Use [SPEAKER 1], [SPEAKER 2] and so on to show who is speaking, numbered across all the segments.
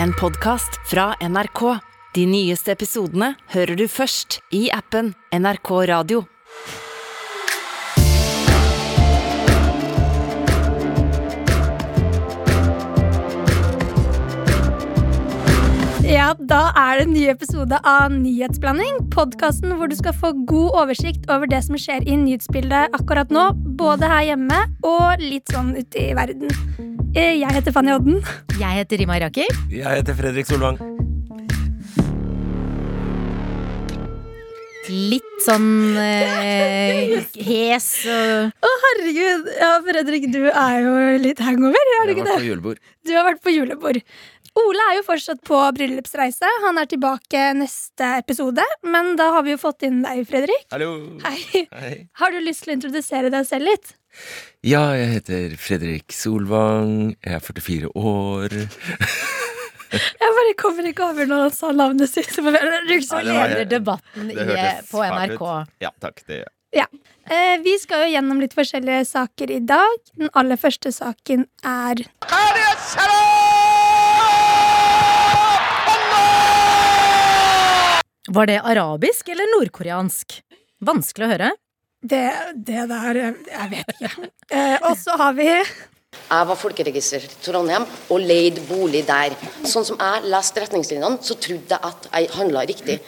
[SPEAKER 1] en podkast fra NRK. De nyeste episodene hører du først i appen NRK Radio.
[SPEAKER 2] Ja, da er det en ny episode av Nyhetsblanding. Podkasten hvor du skal få god oversikt over det som skjer i nyhetsbildet akkurat nå. Både her hjemme og litt sånn ute i verden. Eh, Jeg heter Fanny Odden.
[SPEAKER 3] Jeg heter Rima Iraki.
[SPEAKER 4] Jeg heter Fredrik Solvang.
[SPEAKER 3] Litt sånn eh, hes og
[SPEAKER 2] Å, herregud. Ja, Fredrik, du er jo litt hangover, er du
[SPEAKER 4] Jeg
[SPEAKER 2] ikke
[SPEAKER 4] vært
[SPEAKER 2] det?
[SPEAKER 4] på julebord.
[SPEAKER 2] Du har vært på julebord. Ole er jo fortsatt på bryllupsreise. Han er tilbake neste episode. Men da har vi jo fått inn deg, Fredrik.
[SPEAKER 4] Hallo.
[SPEAKER 2] Hei.
[SPEAKER 4] Hei.
[SPEAKER 2] Har du lyst til å introdusere deg selv litt?
[SPEAKER 4] Ja, jeg heter Fredrik Solvang. Jeg er 44 år.
[SPEAKER 2] Jeg bare kommer ikke over når han sa navnet sitt. Så
[SPEAKER 4] Nei, det
[SPEAKER 3] leder debatten
[SPEAKER 4] Det
[SPEAKER 3] i, på NRK.
[SPEAKER 4] Ja, takk. Det gjør jeg.
[SPEAKER 2] Eh, vi skal jo gjennom litt forskjellige saker i dag. Den aller første saken er
[SPEAKER 3] Var det arabisk eller nordkoreansk? Vanskelig å høre.
[SPEAKER 2] Det, det der eh, Jeg vet ikke. Eh, og så har vi
[SPEAKER 5] Jeg var folkeregister i Trondheim og leide bolig der. Sånn som jeg leste retningslinjene, så trodde jeg at jeg handla riktig.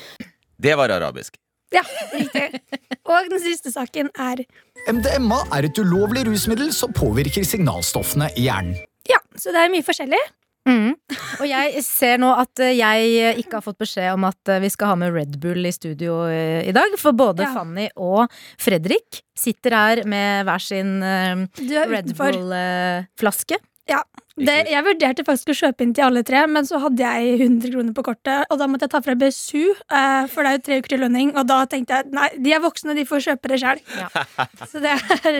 [SPEAKER 4] Det var arabisk.
[SPEAKER 2] Ja, riktig. Og den siste saken er
[SPEAKER 6] MDMA er et ulovlig rusmiddel som påvirker signalstoffene i hjernen.
[SPEAKER 2] Ja, så det er mye forskjellig.
[SPEAKER 3] Mm. Og jeg ser nå at eh, jeg ikke har fått beskjed om at eh, vi skal ha med Red Bull i studio eh, i dag. For både
[SPEAKER 2] Ja.
[SPEAKER 3] Fanny og Fredrik sitter her med hver sin eh, Red. Bull-flaske.
[SPEAKER 2] Det, jeg vurderte faktisk å kjøpe inn til alle tre, men så hadde jeg 100 kroner på kortet, og da måtte jeg ta fra BSU, eh, for det er jo tre uker til lønning, og da tenkte jeg nei, de er voksne, de får kjøpe det sjøl.
[SPEAKER 3] Ja.
[SPEAKER 2] Så det,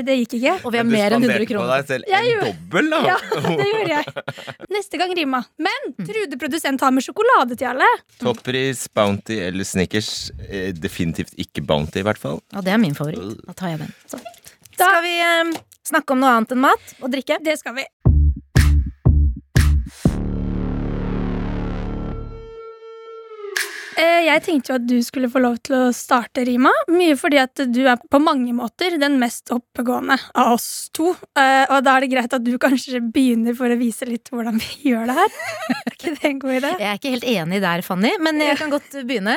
[SPEAKER 2] det gikk ikke.
[SPEAKER 3] Og vi har mer enn 100 kroner.
[SPEAKER 4] på deg selv
[SPEAKER 2] Jeg
[SPEAKER 4] en
[SPEAKER 2] gjorde-
[SPEAKER 4] dobbel, da.
[SPEAKER 2] Ja, det gjorde jeg. Neste gang rima. Men Trude produsent har med sjokolade til alle.
[SPEAKER 4] Toppris, Bounty eller Snickers. Eh, definitivt ikke Bounty, i hvert fall.
[SPEAKER 3] Og det er min favoritt. Da tar jeg den. Så. Skal vi eh, snakke om noe annet enn mat og drikke?
[SPEAKER 2] Det skal vi. Jeg tenkte jo at du skulle få lov til å starte, Rima. Mye fordi at du er på mange måter den mest oppegående av oss to. Eh, Og da er det greit at du kanskje begynner for å vise litt hvordan vi gjør det her. Er ikke det en god idé?
[SPEAKER 3] Jeg er ikke helt enig der, Fanny, men jeg kan godt begynne.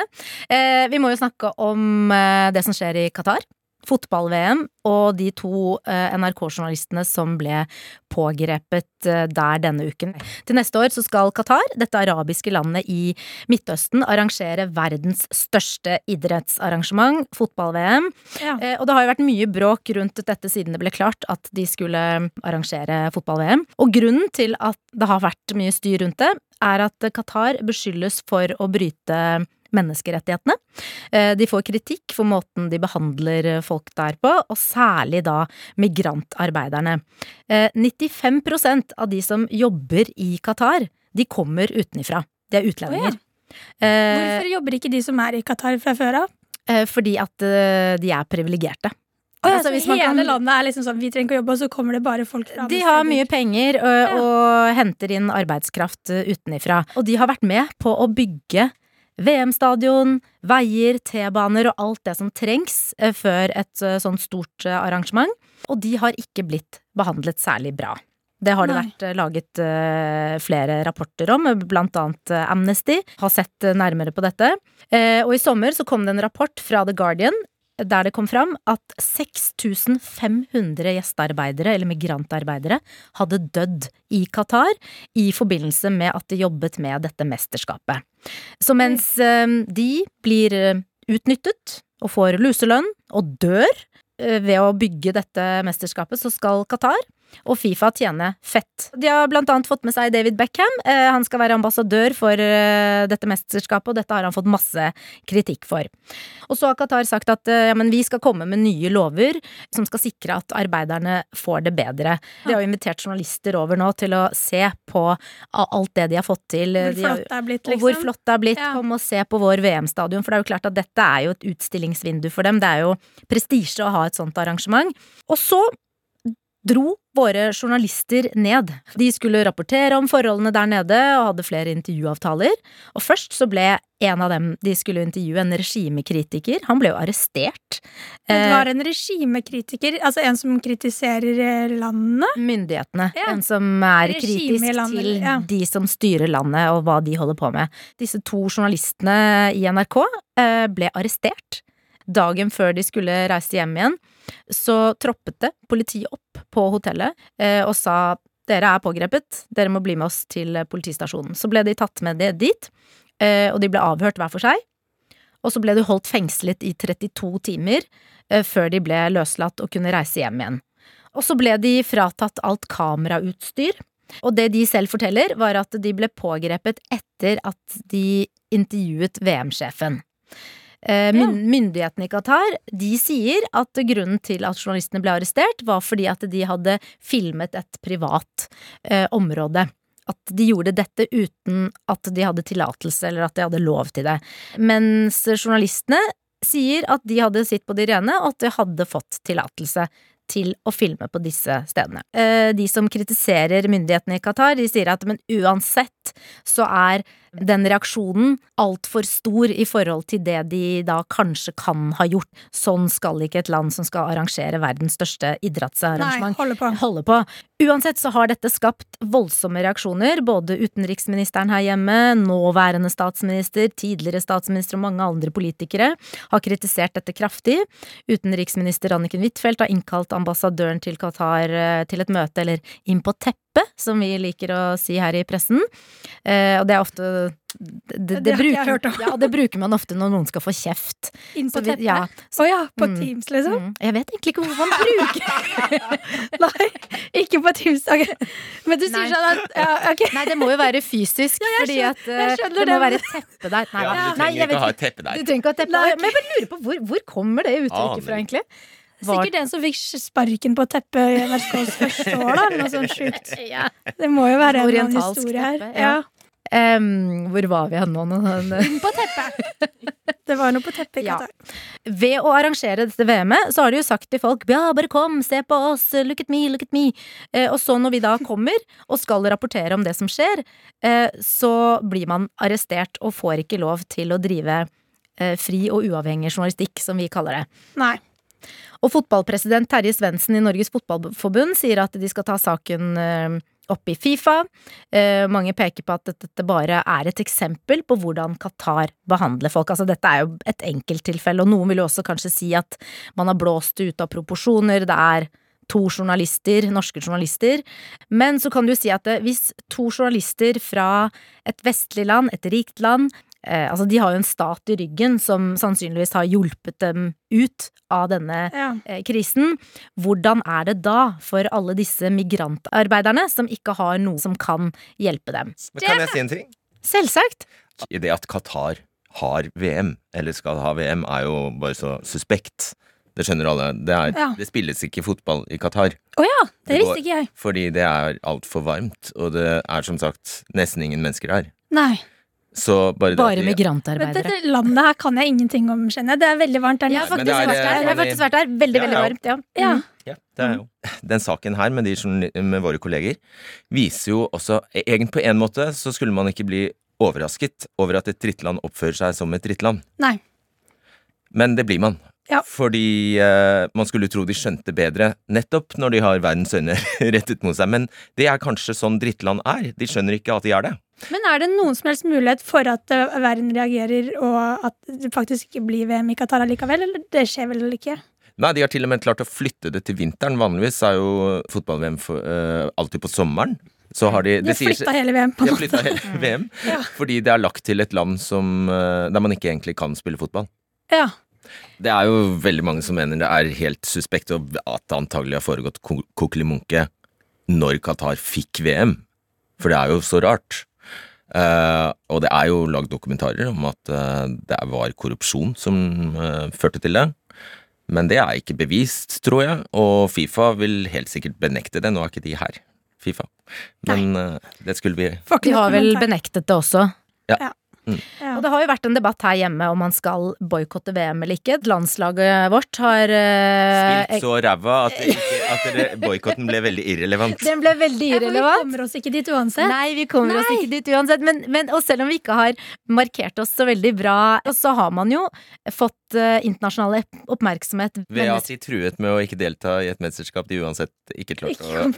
[SPEAKER 3] Eh, vi må jo snakke om eh, det som skjer i Qatar. Fotball-VM og de to eh, NRK-journalistene som ble pågrepet eh, der denne uken. Til neste år så skal Qatar, dette arabiske landet i Midtøsten, arrangere verdens største idrettsarrangement, fotball-VM.
[SPEAKER 2] Ja.
[SPEAKER 3] Eh, Og det har jo vært mye bråk rundt dette siden det ble klart at de skulle arrangere fotball-VM. Og grunnen til at det har vært mye styr rundt det, er at Qatar beskyldes for å bryte menneskerettighetene. Eh, De får kritikk for måten de behandler folk der på, og særlig da migrantarbeiderne. Eh, 95% av de som jobber i Qatar, de kommer utenifra. De er utlendinger. Eh,
[SPEAKER 2] Hvorfor jobber ikke de som er i Qatar fra før av?
[SPEAKER 3] eh, Fordi at eh, de er privilegerte.
[SPEAKER 2] Oh, ja,
[SPEAKER 3] Altså,
[SPEAKER 2] så
[SPEAKER 3] hvis man
[SPEAKER 2] hele
[SPEAKER 3] kan-
[SPEAKER 2] landet er liksom sånn Vi trenger ikke å jobbe, og så kommer det bare folk fra
[SPEAKER 3] De har mye penger ø, og henter inn arbeidskraft utenifra. Og de har vært med på å bygge VM-stadion, veier, T-baner og alt det som trengs før et ø, sånt stort arrangement. Og de har ikke blitt behandlet særlig bra. Det har det
[SPEAKER 2] Nei.
[SPEAKER 3] vært laget flere rapporter om, blant annet Amnesty har sett nærmere på dette. Eh, Og i sommer så kom det en rapport fra The Guardian der det kom fram at 6500 gjestearbeidere, eller migrantarbeidere, hadde dødd i Qatar i forbindelse med at de jobbet med dette mesterskapet. Så mens eh, de blir eh, utnyttet og får luselønn og dør eh, ved å bygge dette mesterskapet, så skal Qatar og Fifa tjene fett. De har blant annet fått med seg David Beckham. Eh, han skal være ambassadør for eh, dette mesterskapet, og dette har han fått masse kritikk for. Og så har Qatar sagt at eh, ja, men vi skal komme med nye lover som skal sikre at arbeiderne får det bedre. De har jo invitert journalister over nå til å se på alt det de har fått til.
[SPEAKER 2] Hvor flott det er blitt,
[SPEAKER 3] og
[SPEAKER 2] liksom.
[SPEAKER 3] hvor flott det har blitt.
[SPEAKER 2] Ja.
[SPEAKER 3] Kom og se på vår VM-stadion, for det er jo klart at dette er jo et utstillingsvindu for dem. Det er jo prestisje å ha et sånt arrangement. Og så dro våre journalister ned. De skulle rapportere om forholdene der nede og hadde flere intervjuavtaler. Og først så ble en av dem de skulle intervjue, en regimekritiker. Han ble jo arrestert.
[SPEAKER 2] Det
[SPEAKER 3] Eh,
[SPEAKER 2] var en regimekritiker, altså en som kritiserer landene? landet.
[SPEAKER 3] myndighetene.
[SPEAKER 2] Ja.
[SPEAKER 3] En som er kritisk til
[SPEAKER 2] ja.
[SPEAKER 3] de som styrer landet og hva de holder på med. Disse to journalistene i NRK eh, ble arrestert. Dagen før de skulle reise hjem igjen, så troppet det politiet opp på hotellet eh, og sa dere er pågrepet, dere må bli med oss til politistasjonen. Så ble de tatt med det dit, eh, og de ble avhørt hver for seg. Og så ble de holdt fengslet i 32 timer eh, før de ble løslatt og kunne reise hjem igjen. Og så ble de fratatt alt kamerautstyr. Og det de selv forteller, var at de ble pågrepet etter at de intervjuet VM-sjefen. Eh, myn Myndighetene i Qatar de sier at grunnen til at journalistene ble arrestert, var fordi at de hadde filmet et privat eh, område. At de gjorde dette uten at de hadde tillatelse eller at de hadde lov til det. Mens journalistene sier at de hadde sitt på de rene, og at de hadde fått tillatelse til å filme på disse stedene. Eh, De som kritiserer myndighetene i Qatar, de sier at men uansett så er den reaksjonen altfor stor i forhold til det de da kanskje kan ha gjort. Sånn skal ikke et land som skal arrangere verdens største
[SPEAKER 2] Nei,
[SPEAKER 3] idrettsarrangement
[SPEAKER 2] holder på.
[SPEAKER 3] holde på. Uansett så har dette skapt voldsomme reaksjoner. Både utenriksministeren her hjemme, nåværende statsminister, tidligere statsminister og mange andre politikere har kritisert dette kraftig. Utenriksminister Anniken Huitfeldt har innkalt ambassadøren til Qatar eh, til et møte, eller inn på teppet, som vi liker å si her i pressen. Eh, og det er ofte det, det,
[SPEAKER 2] Det
[SPEAKER 3] bruker. Ja, det bruker man ofte når noen skal få kjeft.
[SPEAKER 2] Inn på teppet?
[SPEAKER 3] Å ja,
[SPEAKER 2] oh ja, på
[SPEAKER 3] Mm.
[SPEAKER 2] Teams, liksom?
[SPEAKER 3] Mm. Jeg vet egentlig ikke hvorfor man bruker
[SPEAKER 2] Nei, ikke på Teams. Okay. Men du
[SPEAKER 3] Nei.
[SPEAKER 2] sier sånn at ja, okay.
[SPEAKER 3] Nei, det må jo være fysisk,
[SPEAKER 2] ja,
[SPEAKER 3] fordi at
[SPEAKER 2] uh,
[SPEAKER 3] det må
[SPEAKER 2] det.
[SPEAKER 3] være et teppe der. Nei,
[SPEAKER 4] Ja, du trenger
[SPEAKER 3] Nei,
[SPEAKER 4] ikke å ha et teppe
[SPEAKER 3] Du
[SPEAKER 4] der.
[SPEAKER 3] trenger ikke ha teppe. Men jeg bare lurer på hvor, hvor kommer det uttrykket
[SPEAKER 4] Aner
[SPEAKER 3] fra, egentlig? Var-
[SPEAKER 2] Sikkert en som fikk sparken på teppet i NRKs første år, da. Noe sånt sjukt.
[SPEAKER 3] Ja.
[SPEAKER 2] Det må jo være en eller annen historie her.
[SPEAKER 3] teppe, ja. Um, hvor var vi hen nå?
[SPEAKER 2] på teppet. Det var noe på teppet i
[SPEAKER 3] Ja.
[SPEAKER 2] Qatar.
[SPEAKER 3] Ved å arrangere dette VM-et, så har de jo sagt til folk ja, bare kom, se på oss, look at me, look at me. Uh, og så når vi da kommer og skal rapportere om det som skjer, uh, så blir man arrestert og får ikke lov til å drive uh, fri og uavhengig journalistikk, som vi kaller det.
[SPEAKER 2] Nei.
[SPEAKER 3] Og fotballpresident Terje Svendsen i Norges Fotballforbund sier at de skal ta saken eh, opp i Fifa. Eh, mange peker på at dette bare er et eksempel på hvordan Qatar behandler folk. Altså dette er jo et enkelttilfelle, og noen vil jo også kanskje si at man har blåst det ut av proporsjoner. Det er to journalister, norske journalister. Men så kan du si at eh, hvis to journalister fra et vestlig land, et rikt land, eh, altså de har jo en stat i ryggen som sannsynligvis har hjulpet dem ut av denne
[SPEAKER 2] Ja.
[SPEAKER 3] eh, krisen. Hvordan er det da for alle disse migrantarbeiderne som ikke har noe som kan hjelpe dem?
[SPEAKER 4] Men kan jeg si en ting?
[SPEAKER 3] Selvsagt!
[SPEAKER 4] I det at Qatar har VM, eller skal ha VM, er jo bare så suspekt. Det skjønner alle. Det, er,
[SPEAKER 2] Ja.
[SPEAKER 4] det spilles ikke fotball i Qatar.
[SPEAKER 2] Oh ja, det
[SPEAKER 4] Det går-
[SPEAKER 2] visste ikke jeg.
[SPEAKER 4] Fordi det er altfor varmt, og det er som sagt nesten ingen mennesker her.
[SPEAKER 2] Nei.
[SPEAKER 4] Så bare,
[SPEAKER 3] Bare migrantarbeidere.
[SPEAKER 2] dette landet her kan jeg ingenting om, kjenner jeg. Det er veldig varmt der
[SPEAKER 3] Jeg har faktisk
[SPEAKER 4] det er-
[SPEAKER 3] vært der. Jeg har faktisk vært der. Veldig,
[SPEAKER 4] Ja,
[SPEAKER 3] veldig varmt. Ja.
[SPEAKER 2] Ja.
[SPEAKER 3] Mm.
[SPEAKER 4] Ja, det er jo Den saken her med, de, med våre kolleger viser jo også Egentlig på en måte så skulle man ikke bli overrasket over at et drittland oppfører seg som et drittland.
[SPEAKER 2] Nei.
[SPEAKER 4] Men det blir man.
[SPEAKER 2] Ja.
[SPEAKER 4] Fordi eh, man skulle tro de skjønte bedre, nettopp når de har verdens øyne rettet mot seg. Men det er kanskje sånn drittland er. De skjønner ikke at de er det.
[SPEAKER 2] Men er det noen som helst mulighet for at eh, verden reagerer, og at det faktisk ikke blir VM i Qatar likevel? Eller det skjer vel ikke?
[SPEAKER 4] Nei, de har til og med klart å flytte det til vinteren. Vanligvis er jo fotball-VM eh, alltid på sommeren. Så har de
[SPEAKER 2] De har flytta hele VM, på
[SPEAKER 4] De
[SPEAKER 2] en
[SPEAKER 4] har flytta
[SPEAKER 2] måte.
[SPEAKER 4] hele VM. Fordi det er lagt til et land som, uh, der man ikke egentlig kan spille fotball.
[SPEAKER 2] Ja.
[SPEAKER 4] Det er jo veldig mange som mener det er helt suspekt, og at det antagelig har foregått kokelimunke når Qatar fikk VM. For det er jo så rart. Eh, og det er jo lagd dokumentarer om at uh, det var korrupsjon som uh, førte til det. Men det er ikke bevist, tror jeg, og Fifa vil helt sikkert benekte det. Nå er ikke de her, Fifa. Men det skulle vi
[SPEAKER 3] De har vel benektet det også.
[SPEAKER 2] Ja.
[SPEAKER 3] Og det har jo vært en debatt her hjemme om man skal boikotte VM eller ikke. Landslaget vårt har uh,
[SPEAKER 4] Spilt så ræva at, at boikotten ble veldig irrelevant.
[SPEAKER 3] Den ble veldig
[SPEAKER 2] Ja, for vi kommer oss ikke dit uansett.
[SPEAKER 3] Nei, vi kommer oss ikke dit uansett. Men, men, og selv om vi ikke har markert oss så veldig bra, så har man jo fått uh, internasjonal oppmerksomhet.
[SPEAKER 4] Ved at de truet med å ikke delta i et mesterskap de uansett ikke klarte å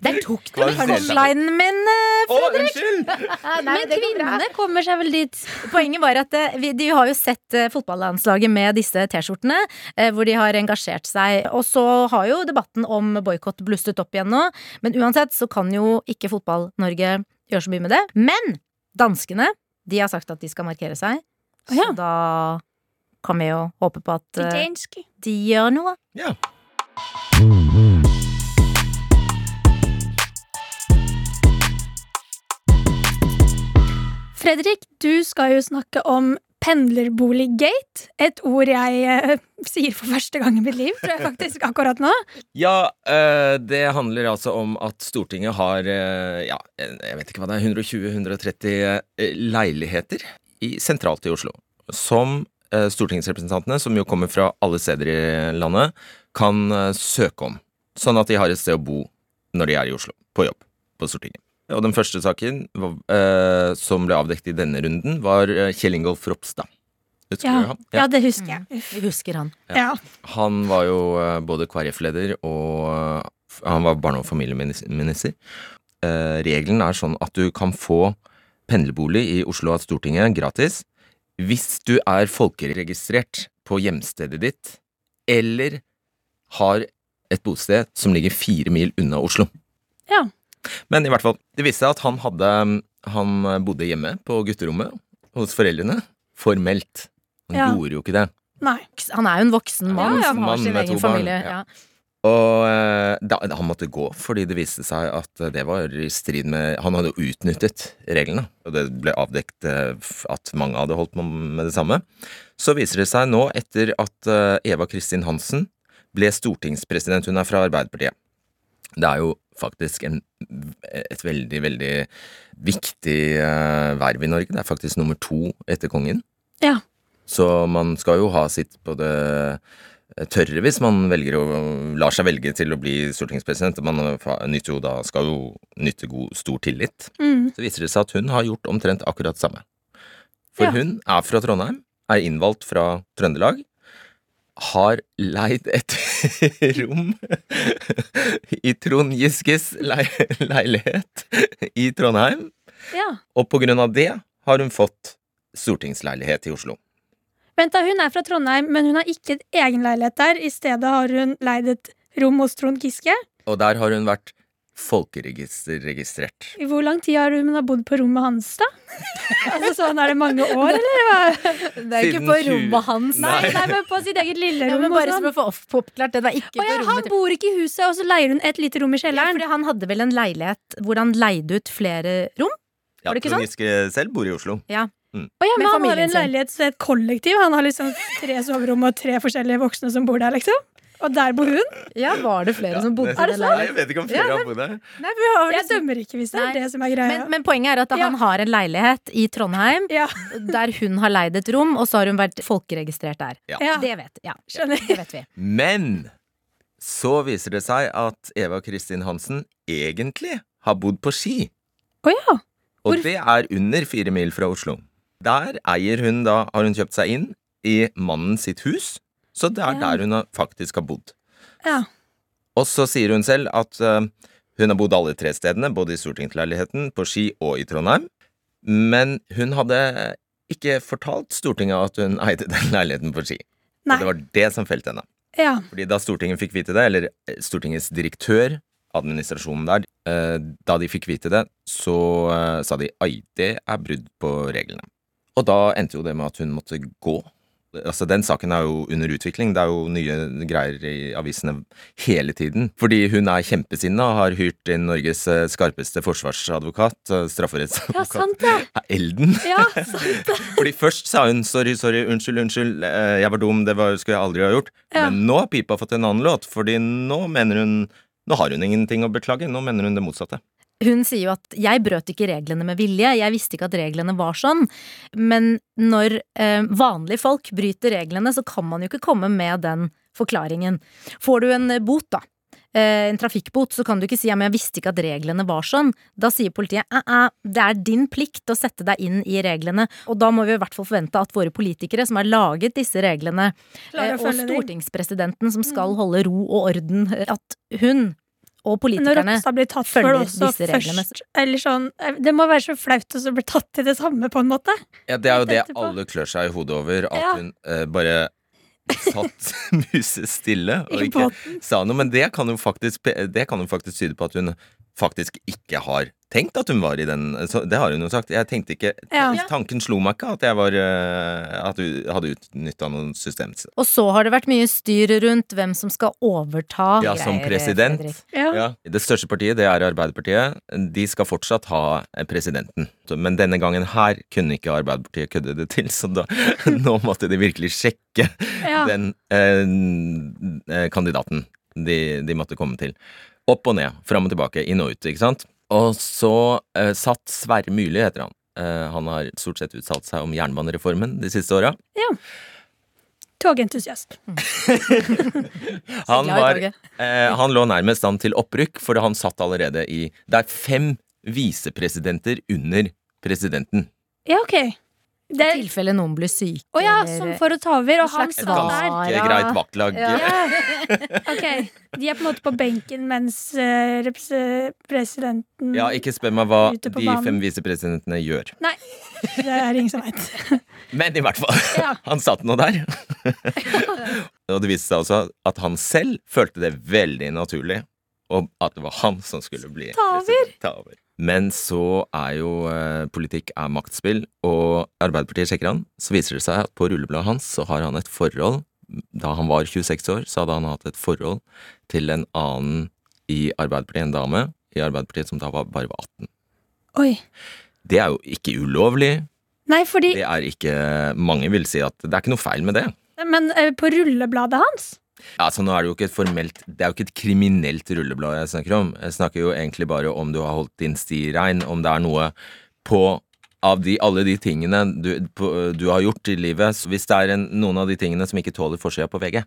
[SPEAKER 3] Der tok du punchlinen min, Fredrik!
[SPEAKER 4] Å, unnskyld!
[SPEAKER 3] Nei,
[SPEAKER 2] Men kvinnene kommer seg vel dit.
[SPEAKER 3] Poenget var at eh, vi, de har jo sett eh, fotballandslaget med disse T-skjortene, eh, hvor de har engasjert seg. Og så har jo debatten om boikott blusset opp igjen nå. Men uansett så kan jo ikke Fotball-Norge gjøre så mye med det. Men danskene, de har sagt at de skal markere seg.
[SPEAKER 2] så ja.
[SPEAKER 3] Da kan vi jo håpe på at de gjør noe.
[SPEAKER 4] Ja.
[SPEAKER 2] Fredrik, du skal jo snakke om pendlerboliggate. Et ord jeg eh, sier for første gang i mitt liv, tror jeg faktisk, akkurat nå.
[SPEAKER 4] Ja, eh, det handler altså om at Stortinget har eh, ja, jeg vet ikke hva det er, 120-130 eh, leiligheter i, sentralt i Oslo. Som stortingsrepresentantene, som jo kommer fra alle steder i landet, kan søke om. Sånn at de har et sted å bo når de er i Oslo, på jobb på Stortinget. Og den første saken eh, som ble avdekket i denne runden, var eh, Kjell Ingolf Ropstad. Husker
[SPEAKER 2] Ja, ja, det husker jeg.
[SPEAKER 3] Vi husker han.
[SPEAKER 2] Ja.
[SPEAKER 4] Han var jo eh, både KrF-leder og eh, han var barne- og familieminister. Eh, regelen er sånn at du kan få pendlerbolig i Oslo av Stortinget gratis hvis du er folkeregistrert på hjemstedet ditt eller har et bosted som ligger fire mil unna Oslo.
[SPEAKER 2] Ja.
[SPEAKER 4] Men i hvert fall, det viste seg at han hadde Han bodde hjemme på gutterommet hos foreldrene. Formelt. Han
[SPEAKER 2] Ja.
[SPEAKER 4] gjorde jo ikke det.
[SPEAKER 2] Nei.
[SPEAKER 3] Han er jo en voksen mann
[SPEAKER 2] Ja, ja.
[SPEAKER 3] har sin
[SPEAKER 4] med
[SPEAKER 3] egen familie.
[SPEAKER 4] ja.
[SPEAKER 3] Ja.
[SPEAKER 4] Og eh, da, han måtte gå fordi det viste seg at det var i strid med Han hadde jo utnyttet reglene, og det ble avdekt eh, at mange hadde holdt på med det samme. Så viser det seg nå, etter at eh, Eva Kristin Hansen ble stortingspresident, hun er fra Arbeiderpartiet. Det er jo faktisk en, et veldig, veldig viktig uh, verv i Norge. Det er faktisk nummer to etter kongen.
[SPEAKER 2] Ja.
[SPEAKER 4] Så man skal jo ha sitt på det tørre hvis man velger å lar seg velge til å bli stortingspresident. Man nyter jo da, skal jo nyte god, stor tillit.
[SPEAKER 2] Mm.
[SPEAKER 4] Så viser det seg at hun har gjort omtrent akkurat samme. For
[SPEAKER 2] Ja.
[SPEAKER 4] hun er fra Trondheim, er innvalgt fra Trøndelag, har leid et rom i Trond Giskes lei leilighet i Trondheim,
[SPEAKER 2] ja.
[SPEAKER 4] og på grunn av det har hun fått stortingsleilighet i Oslo.
[SPEAKER 2] Vent da, Hun er fra Trondheim, men hun har ikke egen leilighet der. I stedet har hun leid et rom hos Trond Giske.
[SPEAKER 4] Og der har hun vært folkeregistrert.
[SPEAKER 2] I hvor lang tid har hun bodd på rommet hans, da? altså sånn Er det mange år, eller? hva?
[SPEAKER 3] Det er ikke på
[SPEAKER 4] 20
[SPEAKER 3] rommet hans.
[SPEAKER 2] Nei,
[SPEAKER 4] Nei.
[SPEAKER 2] nei, men på sitt eget lille
[SPEAKER 3] Ja,
[SPEAKER 2] rom.
[SPEAKER 3] men bare
[SPEAKER 2] sånn.
[SPEAKER 3] som å få oppklart det. Det er ikke
[SPEAKER 2] ja,
[SPEAKER 3] på
[SPEAKER 2] han
[SPEAKER 3] rommet Han
[SPEAKER 2] bor ikke i huset, og så leier hun et lite rom i
[SPEAKER 3] ja,
[SPEAKER 2] kjelleren.
[SPEAKER 3] fordi Han hadde vel en leilighet hvor han leide ut flere rom?
[SPEAKER 4] Ja, Trond Giske selv bor i Oslo.
[SPEAKER 2] Å ja, men han har en leilighet, så et kollektiv. Han har liksom tre soverom og tre forskjellige voksne som bor der, liksom. Og der bor hun.
[SPEAKER 3] Ja, Var det flere som bodde der?
[SPEAKER 4] Jeg vet ikke om flere
[SPEAKER 3] Ja,
[SPEAKER 4] har bodd der.
[SPEAKER 3] Nei, vi har
[SPEAKER 2] Jeg dømmer ikke hvis det er
[SPEAKER 3] Nei.
[SPEAKER 2] det som er greia.
[SPEAKER 3] men, men poenget er at
[SPEAKER 2] Ja.
[SPEAKER 3] han har en leilighet i Trondheim
[SPEAKER 2] ja,
[SPEAKER 3] der hun har leid et rom, og så har hun vært folkeregistrert der.
[SPEAKER 2] ja.
[SPEAKER 3] Det vet, ja.
[SPEAKER 2] Skjønner.
[SPEAKER 3] det vet vi.
[SPEAKER 4] Men så viser det seg at Eva Kristin Hansen egentlig har bodd på Ski.
[SPEAKER 2] Oh, ja.
[SPEAKER 4] Og det er under fire mil fra Oslo. Der eier hun da, har hun kjøpt seg inn i mannen sitt hus, så det er der hun faktisk har bodd.
[SPEAKER 2] ja.
[SPEAKER 4] Og så sier hun selv at uh, hun har bodd alle tre stedene, både i stortingsleiligheten, på Ski og i Trondheim. Men hun hadde ikke fortalt Stortinget at hun eide den leiligheten på Ski.
[SPEAKER 2] Nei.
[SPEAKER 4] Og det var det som felte henne.
[SPEAKER 2] ja.
[SPEAKER 4] Fordi da Stortinget fikk vite det, eller eh, Stortingets direktør, administrasjonen der, uh, da de fikk vite det, så uh, sa de ai, det er brudd på reglene. Og da endte jo det med at hun måtte gå. Altså, Den saken er jo under utvikling. Det er jo nye greier i avisene hele tiden. Fordi hun er kjempesinna og har hyrt inn Norges eh, skarpeste forsvarsadvokat, strafferettsadvokat,
[SPEAKER 2] ja, sant det.
[SPEAKER 4] Elden.
[SPEAKER 2] Ja, sant. det.
[SPEAKER 4] Fordi først sa hun sorry, sorry, unnskyld, unnskyld, eh, jeg var dum, det var, skulle jeg aldri ha gjort.
[SPEAKER 2] Ja.
[SPEAKER 4] Men nå har pipa fått en annen låt, fordi nå mener hun Nå har hun ingenting å beklage, nå mener hun det motsatte.
[SPEAKER 3] Hun sier jo at 'jeg brøt ikke reglene med vilje, jeg visste ikke at reglene var sånn'. Men når eh, vanlige folk bryter reglene, så kan man jo ikke komme med den forklaringen. Får du en bot, da, eh, en trafikkbot, så kan du ikke si jeg visste ikke at reglene var sånn. Da sier politiet 'æ, eh, det er din plikt å sette deg inn i reglene, og da må vi i hvert fall forvente at våre politikere som har laget disse reglene, eh, og stortingspresidenten som skal holde ro og orden, at hun og
[SPEAKER 2] Når
[SPEAKER 3] politikerne
[SPEAKER 2] Ropstad blir tatt for
[SPEAKER 3] følger
[SPEAKER 2] det også
[SPEAKER 3] disse reglene.
[SPEAKER 2] først Eller sånn Det må være så flaut å bli tatt i det samme, på en måte.
[SPEAKER 4] Ja, det er jo det
[SPEAKER 2] Etterpå.
[SPEAKER 4] alle klør seg i hodet over, at
[SPEAKER 2] Ja.
[SPEAKER 4] hun eh, bare satt musestille og ikke sa noe. Men det kan, jo faktisk, det kan jo faktisk tyde på at hun faktisk ikke har tenkt at hun var i den så Det har hun jo sagt. Jeg tenkte ikke
[SPEAKER 2] Ja.
[SPEAKER 4] Tanken slo meg ikke at jeg var eh, At hun hadde utnytta noen system.
[SPEAKER 3] Og så har det vært mye styr rundt hvem som skal overta
[SPEAKER 4] Ja, som
[SPEAKER 3] greier,
[SPEAKER 4] president.
[SPEAKER 3] Fredrik.
[SPEAKER 2] Ja.
[SPEAKER 4] Ja. Det største partiet, det er Arbeiderpartiet. De skal fortsatt ha eh, presidenten. Men denne gangen her kunne ikke Arbeiderpartiet kødde det til, så da, nå måtte de virkelig sjekke
[SPEAKER 2] Ja.
[SPEAKER 4] den eh, eh, kandidaten de, de måtte komme til. Opp og ned, fram og tilbake, inn og ut, ikke sant? Og så eh, satt Sverre Myrli, heter han. Eh, han har stort sett uttalt seg om jernbanereformen de siste åra.
[SPEAKER 2] Togentusiast.
[SPEAKER 4] Han,
[SPEAKER 3] glad
[SPEAKER 4] var, eh, han lå nærmest an til opprykk, for han satt allerede i Det er fem visepresidenter under presidenten.
[SPEAKER 2] Ja, ok. Det
[SPEAKER 3] I tilfelle noen blir syke.
[SPEAKER 2] Å ja,
[SPEAKER 3] eller-
[SPEAKER 2] som for å ta over, og han satt der.
[SPEAKER 4] Ganske greit vaktlag.
[SPEAKER 3] Ja.
[SPEAKER 2] Ja. Ok, De er på en måte på benken mens eh, presidenten
[SPEAKER 4] Ja, ikke spør meg hva de
[SPEAKER 2] banen.
[SPEAKER 4] fem visepresidentene gjør.
[SPEAKER 2] Nei, det er ingen som veit.
[SPEAKER 4] Men i hvert fall,
[SPEAKER 2] Ja.
[SPEAKER 4] han satt nå der. og det viste seg også at han selv følte det veldig naturlig, og at det var han som skulle bli Ta over. Men så er jo eh, politikk er maktspill, og Arbeiderpartiet sjekker han. Så viser det seg at på rullebladet hans så har han et forhold Da han var 26 år, så hadde han hatt et forhold til en annen i Arbeiderpartiet, en dame i Arbeiderpartiet som da var, bare var 18.
[SPEAKER 2] Oi.
[SPEAKER 4] Det er jo ikke ulovlig.
[SPEAKER 2] Nei, fordi
[SPEAKER 4] Det er ikke Mange vil si at det er ikke noe feil med det.
[SPEAKER 2] Men eh, på rullebladet hans
[SPEAKER 4] Ja, altså nå er det jo ikke et formelt Det er jo ikke et kriminelt rulleblad jeg snakker om. Jeg snakker jo egentlig bare om du har holdt din sti rein, om det er noe på av de, alle de tingene du, på, du har gjort i livet, så hvis det er en, noen av de tingene som ikke tåler forsida på VG,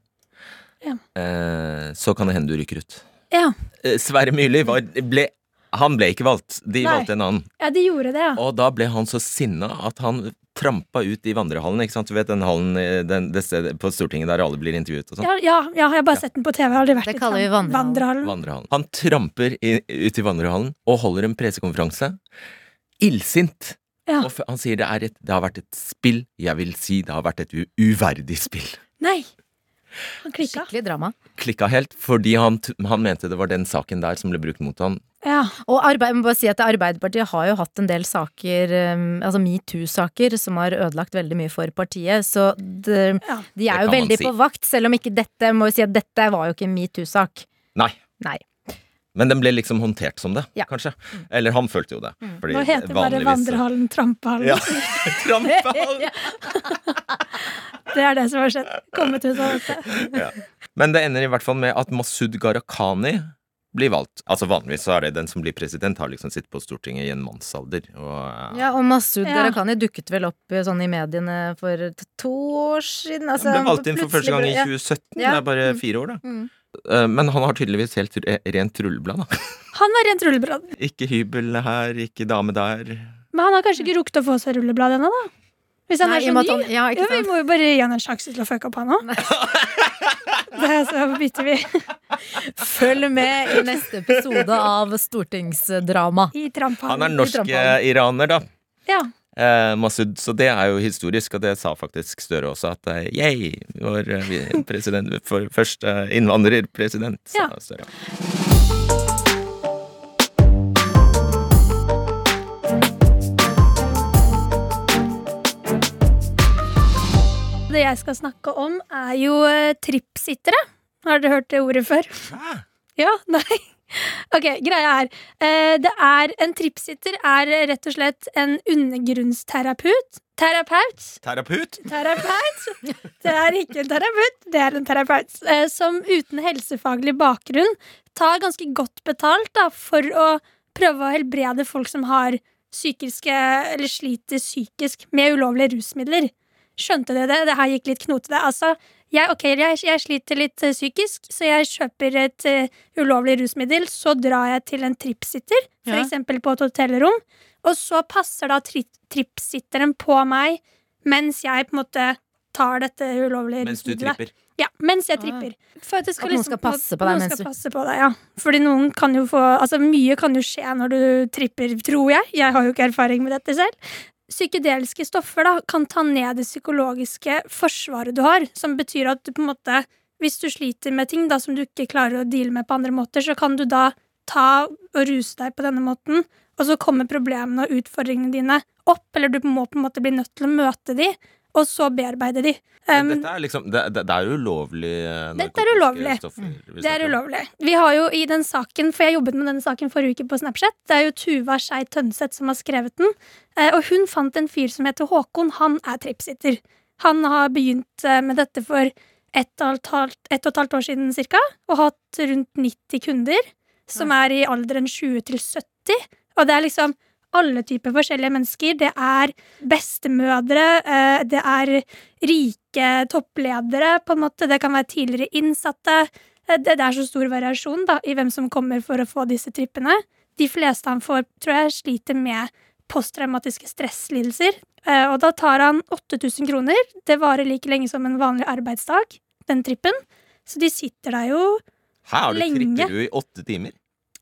[SPEAKER 2] Ja.
[SPEAKER 4] eh, så kan det hende du rykker ut.
[SPEAKER 2] Ja,
[SPEAKER 4] Eh, Sverre Myrli var, ble Han ble ikke valgt. De
[SPEAKER 2] Nei.
[SPEAKER 4] valgte en annen.
[SPEAKER 2] ja de gjorde det, ja.
[SPEAKER 4] Og da ble han så sinna at han trampa ut i vandrehallen. ikke sant? Du vet den hallen eh, den, det stedet på Stortinget der alle blir intervjuet og sånn?
[SPEAKER 2] Ja, ja, ja, jeg har bare sett den på TV. Jeg har aldri vært
[SPEAKER 3] Det kaller vi vandrehallen.
[SPEAKER 2] vandrehallen.
[SPEAKER 4] Vandrehallen. Han tramper i, ut i vandrehallen og holder en pressekonferanse. Illsint.
[SPEAKER 2] Ja.
[SPEAKER 4] Og han sier det, er et, det har vært et spill. Jeg vil si det har vært et uverdig spill.
[SPEAKER 2] Nei! Han klikka.
[SPEAKER 3] Skikkelig drama.
[SPEAKER 4] Klikka helt fordi han, han mente det var den saken der som ble brukt mot han.
[SPEAKER 2] Ja.
[SPEAKER 3] Og arbeid, jeg må bare si at Arbeiderpartiet har jo hatt en del saker, um, altså metoo-saker, som har ødelagt veldig mye for partiet. Så det,
[SPEAKER 2] Ja.
[SPEAKER 3] de er jo veldig
[SPEAKER 4] si.
[SPEAKER 3] på vakt, selv om ikke dette må jo si at dette var jo ikke en metoo-sak.
[SPEAKER 4] Nei.
[SPEAKER 3] Nei.
[SPEAKER 4] Men den ble liksom håndtert som det,
[SPEAKER 3] Ja.
[SPEAKER 4] kanskje. Eller han følte jo det. fordi
[SPEAKER 2] Nå heter det bare Vandrehallen Trampehallen.
[SPEAKER 4] Ja. Trampehallen!
[SPEAKER 2] Det er det som har skjedd. Kommet ut av dette.
[SPEAKER 4] ja. Men det ender i hvert fall med at Masud Gharahkhani blir valgt. Altså Vanligvis så er det den som blir president, har liksom sittet på Stortinget i en mannsalder. Og,
[SPEAKER 3] Ja, og Masud
[SPEAKER 2] Ja.
[SPEAKER 3] Gharahkhani dukket vel opp eh, sånn i mediene for to år siden. Altså,
[SPEAKER 4] han ble valgt inn for første gang i
[SPEAKER 3] plutselig
[SPEAKER 4] 2017.
[SPEAKER 3] Ja.
[SPEAKER 4] Det er bare fire år, da.
[SPEAKER 3] Mm.
[SPEAKER 4] Eh, Men han har tydeligvis helt rent rulleblad, da.
[SPEAKER 2] Han har rent rulleblad.
[SPEAKER 4] Ikke hybel her, ikke dame der.
[SPEAKER 2] Men han har kanskje ikke rukket å få seg rulleblad ennå, da? Hvis han
[SPEAKER 3] Nei,
[SPEAKER 2] er så ny?
[SPEAKER 3] han- ja,
[SPEAKER 2] Ja, vi må jo bare gi han en sjanse til å fucke opp, han òg. Så bytter vi
[SPEAKER 3] Følg med i neste episode av Stortingsdrama.
[SPEAKER 2] i.
[SPEAKER 4] Han er norsk
[SPEAKER 3] tramphallen.
[SPEAKER 4] eh, iraner, da.
[SPEAKER 2] Ja.
[SPEAKER 4] Eh, Masud, så det er jo historisk, og det sa faktisk Støre også, at eh, yay, vår president, for første innvandrerpresident, sa
[SPEAKER 2] Ja.
[SPEAKER 4] Støre.
[SPEAKER 2] Det jeg skal snakke om, er jo eh, trippsittere. Har dere hørt det ordet før? Hæ? Ja? Nei? Ok, greia er eh, Det er En trippsitter er rett og slett en undergrunnsterapeut. Terapeut.
[SPEAKER 4] Terapeut?
[SPEAKER 2] Terapeut. Det er ikke en terapeut, det er en terapeut. Eh, som uten helsefaglig bakgrunn tar ganske godt betalt da, for å prøve å helbrede folk som har psykiske, eller sliter psykisk med ulovlige rusmidler. Skjønte dere det? Det her gikk litt knotete. Altså, jeg, ok, jeg, jeg sliter litt eh, psykisk, så jeg kjøper et uh, ulovlig rusmiddel. Så drar jeg til en tripsitter, for
[SPEAKER 3] Ja.
[SPEAKER 2] eksempel på et hotellrom. Og så passer da tri tripsitteren på meg mens jeg på en måte tar dette ulovlige
[SPEAKER 4] Mens du
[SPEAKER 2] rusmiddelet.
[SPEAKER 4] tripper.
[SPEAKER 2] Ja, mens jeg
[SPEAKER 3] Ah.
[SPEAKER 2] tripper. For at, det
[SPEAKER 3] At noen skal passe på deg
[SPEAKER 2] noen skal passe på deg, ja. Fordi noen kan jo få Altså, mye kan jo skje når du tripper, tror jeg. Jeg har jo ikke erfaring med dette selv. Psykedeliske stoffer da, kan ta ned det psykologiske forsvaret du har, som betyr at du på en måte Hvis du sliter med ting da som du ikke klarer å deale med på andre måter, så kan du da ta og ruse deg på denne måten, og så kommer problemene og utfordringene dine opp, eller du må på en måte bli nødt til å møte de, og så bearbeide de. Um,
[SPEAKER 4] dette er liksom Det, det, det er ulovlig eh,
[SPEAKER 2] Dette er ulovlig.
[SPEAKER 4] stoffer
[SPEAKER 2] Det er ulovlig. Vi har jo i den saken, for jeg jobbet med denne saken forrige uke på Snapchat, det er jo Tuva Skei Tønseth som har skrevet den, eh, og hun fant en fyr som heter Håkon. Han er tripsitter. Han har begynt eh, med dette for ett og et halvt, ett og et halvt år siden cirka, og hatt rundt 90 kunder, som er i alderen 20 til 70. Og det er liksom alle typer forskjellige mennesker. Det er bestemødre, eh, det er rike toppledere, på en måte. Det kan være tidligere innsatte. Eh, Det, er så stor variasjon da, i hvem som kommer for å få disse trippene. De fleste han får, tror jeg, sliter med posttraumatiske stresslidelser. Eh, Og da tar han 8000 kroner. Det varer like lenge som en vanlig arbeidsdag, den trippen. Så de sitter der jo
[SPEAKER 4] Her har du trippet du i åtte timer.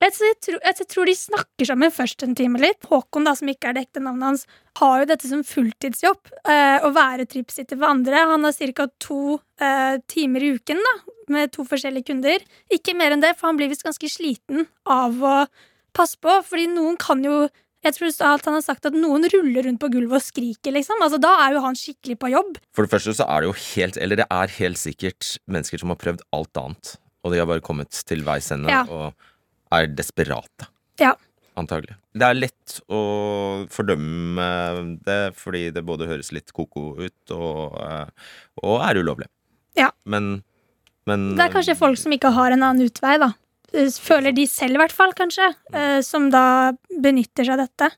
[SPEAKER 2] Jeg, tror- jeg, tror, de snakker sammen først en time litt. Håkon, da, som ikke er det ekte navnet hans, har jo dette som fulltidsjobb. Eh, å være tripsitter for andre. Han har ca. to eh, timer i uken da, med to forskjellige kunder. Ikke mer enn det, for han blir visst ganske sliten av å passe på. Fordi noen kan jo jeg tror at han har sagt at noen ruller rundt på gulvet og skriker, liksom. Altså, da er jo han skikkelig på jobb.
[SPEAKER 4] For det første så er det jo helt, eller det er helt sikkert mennesker som har prøvd alt annet, og de har bare kommet til veis ende
[SPEAKER 2] Ja.
[SPEAKER 4] og er desperate.
[SPEAKER 2] Ja.
[SPEAKER 4] Antagelig. Det er lett å fordømme det fordi det både høres litt ko-ko ut og, eh, og er ulovlig.
[SPEAKER 2] Ja.
[SPEAKER 4] Men, men
[SPEAKER 2] Det er kanskje folk som ikke har en annen utvei, da. Eh, Føler de selv, i hvert fall, kanskje, eh, som da benytter seg av dette.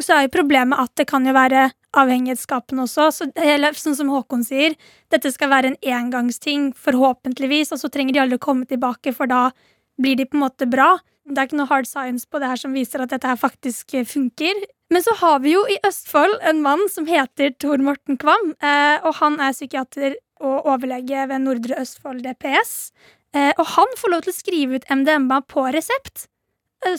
[SPEAKER 2] Så er jo problemet at det kan jo være avhengighetsskapende også. Så, eller, sånn som Håkon sier, dette skal være en engangsting, forhåpentligvis, og så trenger de å komme tilbake, for da blir de på en måte bra. Det er ikke noe hard science på det her som viser at dette her faktisk eh, funker. Men så har vi jo i Østfold en mann som heter Tor Morten Kvam, eh, og han er psykiater og overlege ved Nordre Østfold DPS. Eh, og han får lov til å skrive ut MDMA på resept,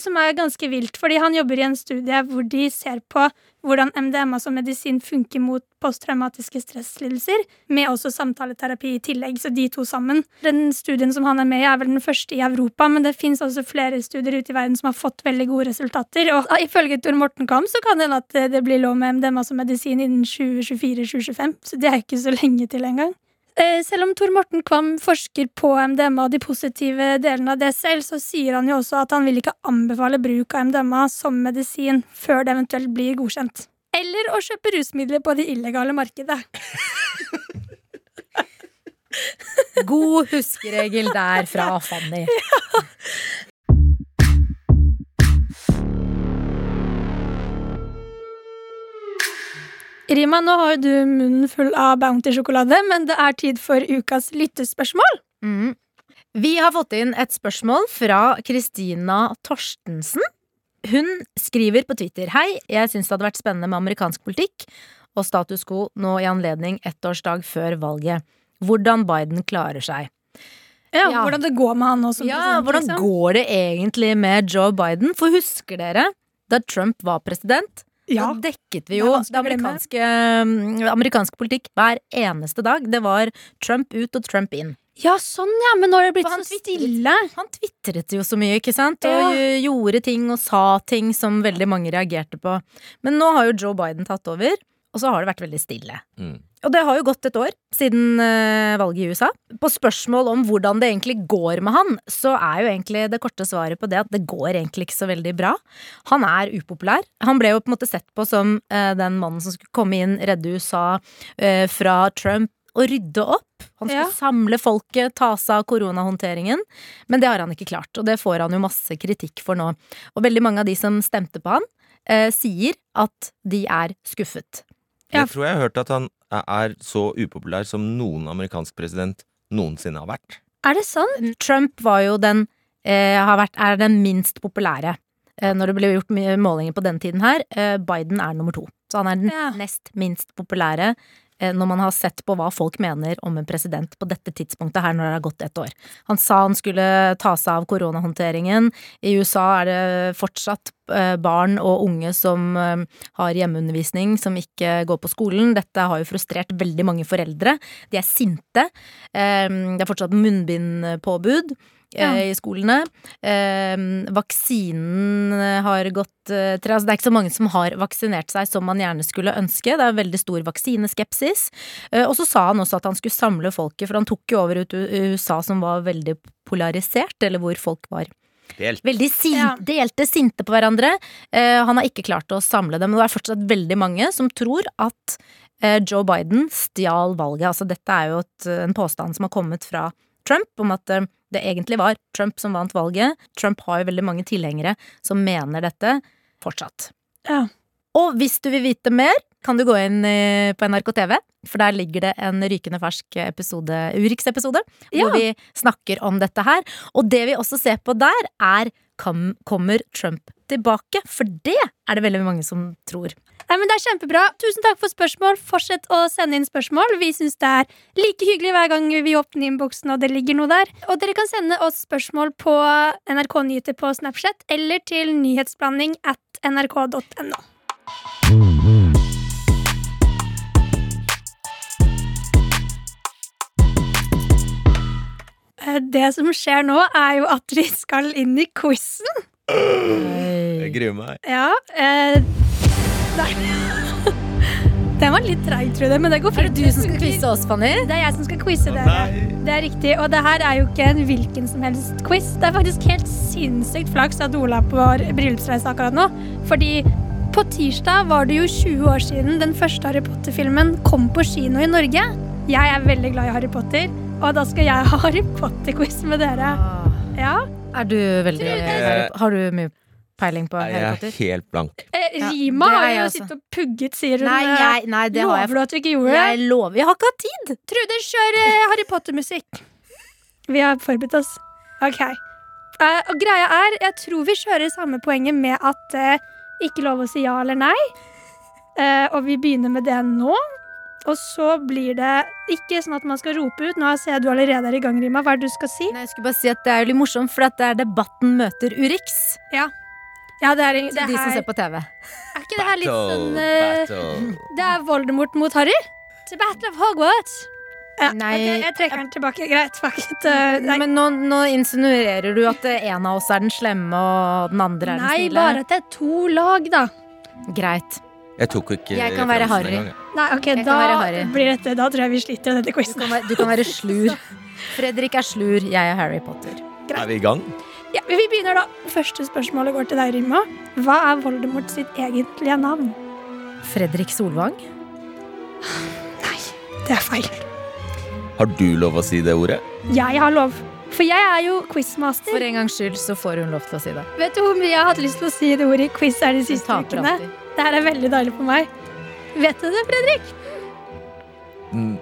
[SPEAKER 2] som er ganske vilt, fordi han jobber i en studie hvor de ser på hvordan MDMA som medisin funker mot posttraumatiske stresslidelser, med også samtaleterapi i tillegg, så de to sammen. Den studien som han er med i, er vel den første i Europa, men det fins også flere studier ute i verden som har fått veldig gode resultater. Og ifølge Tor Morten Kam så kan det hende at eh, det blir lov med MDMA som medisin innen 2024-2025, så det er ikke så lenge til engang. Eh, Selv om Tor Morten Kvam forsker på MDMA og de positive delene av det selv, så sier han jo også at han vil ikke anbefale bruk av MDMA som medisin før det eventuelt blir godkjent. Eller å kjøpe rusmidler på det illegale markedet.
[SPEAKER 3] God huskeregel der fra Fanny.
[SPEAKER 2] Rima, nå har jo du munnen full av Bounty-sjokolade, men det er tid for ukas lyttespørsmål.
[SPEAKER 3] Mm. Vi har fått inn et spørsmål fra Kristina Torstensen. Hun skriver på Twitter Hei, jeg syns det hadde vært spennende med amerikansk politikk og status quo nå i anledning ettårsdag før valget. Hvordan Biden klarer seg.
[SPEAKER 2] Ja,
[SPEAKER 3] Ja.
[SPEAKER 2] Hvordan det går med han nå som
[SPEAKER 3] Ja,
[SPEAKER 2] president.
[SPEAKER 3] hvordan
[SPEAKER 2] liksom.
[SPEAKER 3] går det egentlig med Joe Biden? For husker dere da Trump var president?
[SPEAKER 2] Ja.
[SPEAKER 3] Da dekket vi jo det
[SPEAKER 2] å
[SPEAKER 3] amerikanske, mm, amerikansk politikk hver eneste dag. Det var Trump ut og Trump inn.
[SPEAKER 2] ja, sånn ja, men nå har det blitt så stille.
[SPEAKER 3] Han tvitret jo så mye, ikke sant? Og
[SPEAKER 2] Ja.
[SPEAKER 3] gjorde ting og sa ting som veldig mange reagerte på. Men nå har jo Joe Biden tatt over, og så har det vært veldig stille.
[SPEAKER 4] Mm.
[SPEAKER 3] Og det har jo gått et år siden uh, valget i USA. På spørsmål om hvordan det egentlig går med han, så er jo egentlig det korte svaret på det at det går egentlig ikke så veldig bra. Han er upopulær. Han ble jo på en måte sett på som uh, den mannen som skulle komme inn, redde USA uh, fra Trump. å rydde opp. Han skulle
[SPEAKER 2] Ja.
[SPEAKER 3] samle folket, ta seg av koronahåndteringen. Men det har han ikke klart, og det får han jo masse kritikk for nå. Og veldig mange av de som stemte på han, eh, sier at de er skuffet.
[SPEAKER 2] Ja.
[SPEAKER 4] Jeg tror jeg har hørt at han er så upopulær som noen amerikansk president noensinne har vært.
[SPEAKER 2] Er det sånn?
[SPEAKER 3] Trump var jo den eh, har vært, er den minst populære eh, når det ble gjort målinger på den tiden her. Eh, Biden er nummer to. Så han er den
[SPEAKER 2] Ja.
[SPEAKER 3] nest minst populære eh, når man har sett på hva folk mener om en president på dette tidspunktet her når det har gått ett år. Han sa han skulle ta seg av koronahåndteringen. I USA er det fortsatt barn og unge som eh, har hjemmeundervisning, som ikke går på skolen. Dette har jo frustrert veldig mange foreldre. De er sinte. Eh, Det er fortsatt munnbindpåbud
[SPEAKER 2] Ja.
[SPEAKER 3] eh, i skolene. Eh, vaksinen har gått eh, til altså Det er ikke så mange som har vaksinert seg som man gjerne skulle ønske. Det er veldig stor vaksineskepsis. Eh, og så sa han også at han skulle samle folket, for han tok jo over ut USA som var veldig polarisert, eller hvor folk var
[SPEAKER 4] Delt.
[SPEAKER 3] veldig sin
[SPEAKER 2] Ja.
[SPEAKER 3] delte sinte på hverandre. Uh, han har ikke klart å samle dem, Men det er fortsatt veldig mange som tror at uh, Joe Biden stjal valget. Altså dette er jo et, en påstand som har kommet fra Trump om at uh, det egentlig var Trump som vant valget. Trump har jo veldig mange tilhengere som mener dette fortsatt.
[SPEAKER 2] Ja.
[SPEAKER 3] Og hvis du vil vite mer, kan du gå inn eh, på NRK TV, for der ligger det en rykende fersk episode, Urix-episode,
[SPEAKER 2] Ja.
[SPEAKER 3] hvor vi snakker om dette her. Og det vi også ser på der, er kom, kommer Trump tilbake? For det er det veldig mange som tror.
[SPEAKER 2] Nei, men Det er kjempebra. Tusen takk for spørsmål. Fortsett å sende inn spørsmål. Vi syns det er like hyggelig hver gang vi åpner innboksen og det ligger noe der. Og dere kan sende oss spørsmål på NRK Nyheter på Snapchat eller til nyhetsblanding at nrk.no. Det som skjer nå, er jo at vi skal inn i quizen.
[SPEAKER 4] Jeg gruer meg.
[SPEAKER 2] Ja, eh. Den var litt treig, tror jeg, men det går
[SPEAKER 3] Er det du som skal quize oss, Fanny?
[SPEAKER 2] Det er jeg som skal quize dere. Det er riktig, Og det her er jo ikke en hvilken som helst quiz. Det er faktisk helt sinnssykt flaks at Ola på bryllupsreise akkurat nå. Fordi på tirsdag var det jo 20 år siden den første Harry Potter-filmen kom på kino i Norge. Jeg er veldig glad i Harry Potter, og da skal jeg ha Harry Potter-quiz med dere. Ja,
[SPEAKER 3] Er du veldig Har du mye peiling på Harry Potter?
[SPEAKER 4] Jeg er
[SPEAKER 3] Potter?
[SPEAKER 4] helt blank.
[SPEAKER 2] eh, Rima
[SPEAKER 3] er
[SPEAKER 2] har jo sittet og pugget, sier hun.
[SPEAKER 3] Nei, jeg, nei, det
[SPEAKER 2] Lover du at du ikke gjorde det?
[SPEAKER 3] Jeg lover. Jeg har ikke hatt tid!
[SPEAKER 2] Trude, kjør eh, Harry Potter-musikk. Vi har forberedt oss. Ok. Eh, og greia er, jeg tror vi kjører samme poenget med at eh, ikke lov å si ja eller nei. Eh, og vi begynner med det nå. Og så blir det ikke sånn at man skal rope ut. Nå ser jeg du allerede er i gang, Rima. Hva er det du skal si?
[SPEAKER 3] Nei, jeg skulle bare si at Det er jo litt morsomt, for det er Debatten møter Urix.
[SPEAKER 2] Ja, ja det er, det
[SPEAKER 3] Til de som ser på TV.
[SPEAKER 2] er ikke det her litt sånn uh...
[SPEAKER 4] battle.
[SPEAKER 2] Det er Voldemort mot Harry? The Battle of Hogwarts. Ja,
[SPEAKER 3] Nei.
[SPEAKER 2] okay, jeg trekker den tilbake. Greit. Fuck it. Nei.
[SPEAKER 3] Men nå, nå insinuerer du at en av oss er den slemme, og den andre er den
[SPEAKER 2] Nei, bare at det er to lag, da.
[SPEAKER 3] Greit.
[SPEAKER 4] Jeg tok ikke
[SPEAKER 3] Jeg kan være Harry.
[SPEAKER 2] Nei, ok,
[SPEAKER 3] jeg
[SPEAKER 2] da
[SPEAKER 3] være Harry.
[SPEAKER 2] blir dette Da tror jeg vi sliter denne quizen.
[SPEAKER 3] Du, du kan være slur. Fredrik er slur, jeg er Harry Potter.
[SPEAKER 4] Er vi i gang?
[SPEAKER 2] Ja, vi begynner da. Første spørsmålet går til deg, Rima. Hva er Voldemort sitt egentlige navn?
[SPEAKER 3] Fredrik Solvang.
[SPEAKER 2] Nei, det er feil.
[SPEAKER 4] Har du lov å si det ordet?
[SPEAKER 2] Jeg har lov. For jeg er jo quizmaster.
[SPEAKER 3] For en gangs skyld så får hun lov til å si det.
[SPEAKER 2] Vet du hvor mye jeg har hatt lyst til å si det ordet i quiz er de siste ukene?
[SPEAKER 3] alltid.
[SPEAKER 2] Det her er veldig deilig for meg. Vet du det, Fredrik?
[SPEAKER 4] Mm.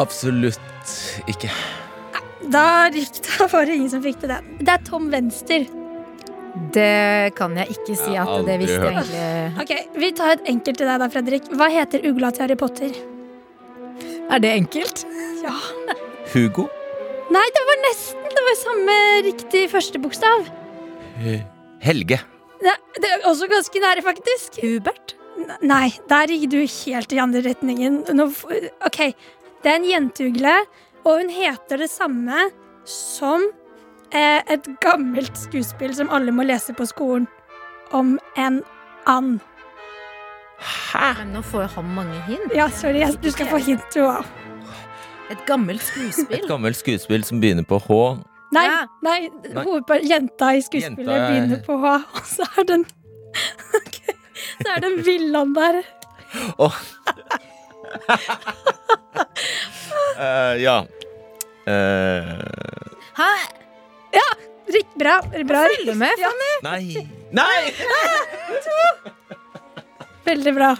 [SPEAKER 4] Absolutt ikke.
[SPEAKER 2] Da gikk det bare ingen som fikk til det. Det er Tom Venster.
[SPEAKER 3] Det kan jeg ikke si
[SPEAKER 4] Jeg
[SPEAKER 3] at det visste egentlig
[SPEAKER 2] Ok, Vi tar et enkelt til deg, da, Fredrik. Hva heter ugla til Harry Potter?
[SPEAKER 3] Er det enkelt?
[SPEAKER 2] Ja.
[SPEAKER 4] Hugo?
[SPEAKER 2] Nei, det var nesten. Det var samme riktig første bokstav.
[SPEAKER 4] Helge.
[SPEAKER 2] Det, det er også ganske nære, faktisk.
[SPEAKER 3] Hubert?
[SPEAKER 2] N- Nei, der gikk du helt i andre retningen. Nå, ok, det er en jenteugle, og hun heter det samme som eh, et gammelt skuespill som alle må lese på skolen, om en and.
[SPEAKER 3] Men nå får han mange hint.
[SPEAKER 2] Ja, sorry, jeg, du skal få hint, du òg.
[SPEAKER 3] Et gammelt skuespill?
[SPEAKER 4] Et gammelt skuespill som begynner på H.
[SPEAKER 2] Nei,
[SPEAKER 3] Ja.
[SPEAKER 2] nei,
[SPEAKER 4] Nei.
[SPEAKER 2] hovedper- jenta i skuespillet
[SPEAKER 4] Jenta er-
[SPEAKER 2] begynner på H, og så er den Ok, Så er det en villand der.
[SPEAKER 4] Åh. uh, ja. Uh...
[SPEAKER 3] Hæ?
[SPEAKER 2] Rik, bra. bra.
[SPEAKER 3] Følg med,
[SPEAKER 2] Ja,
[SPEAKER 4] nei! Nei!
[SPEAKER 2] veldig bra.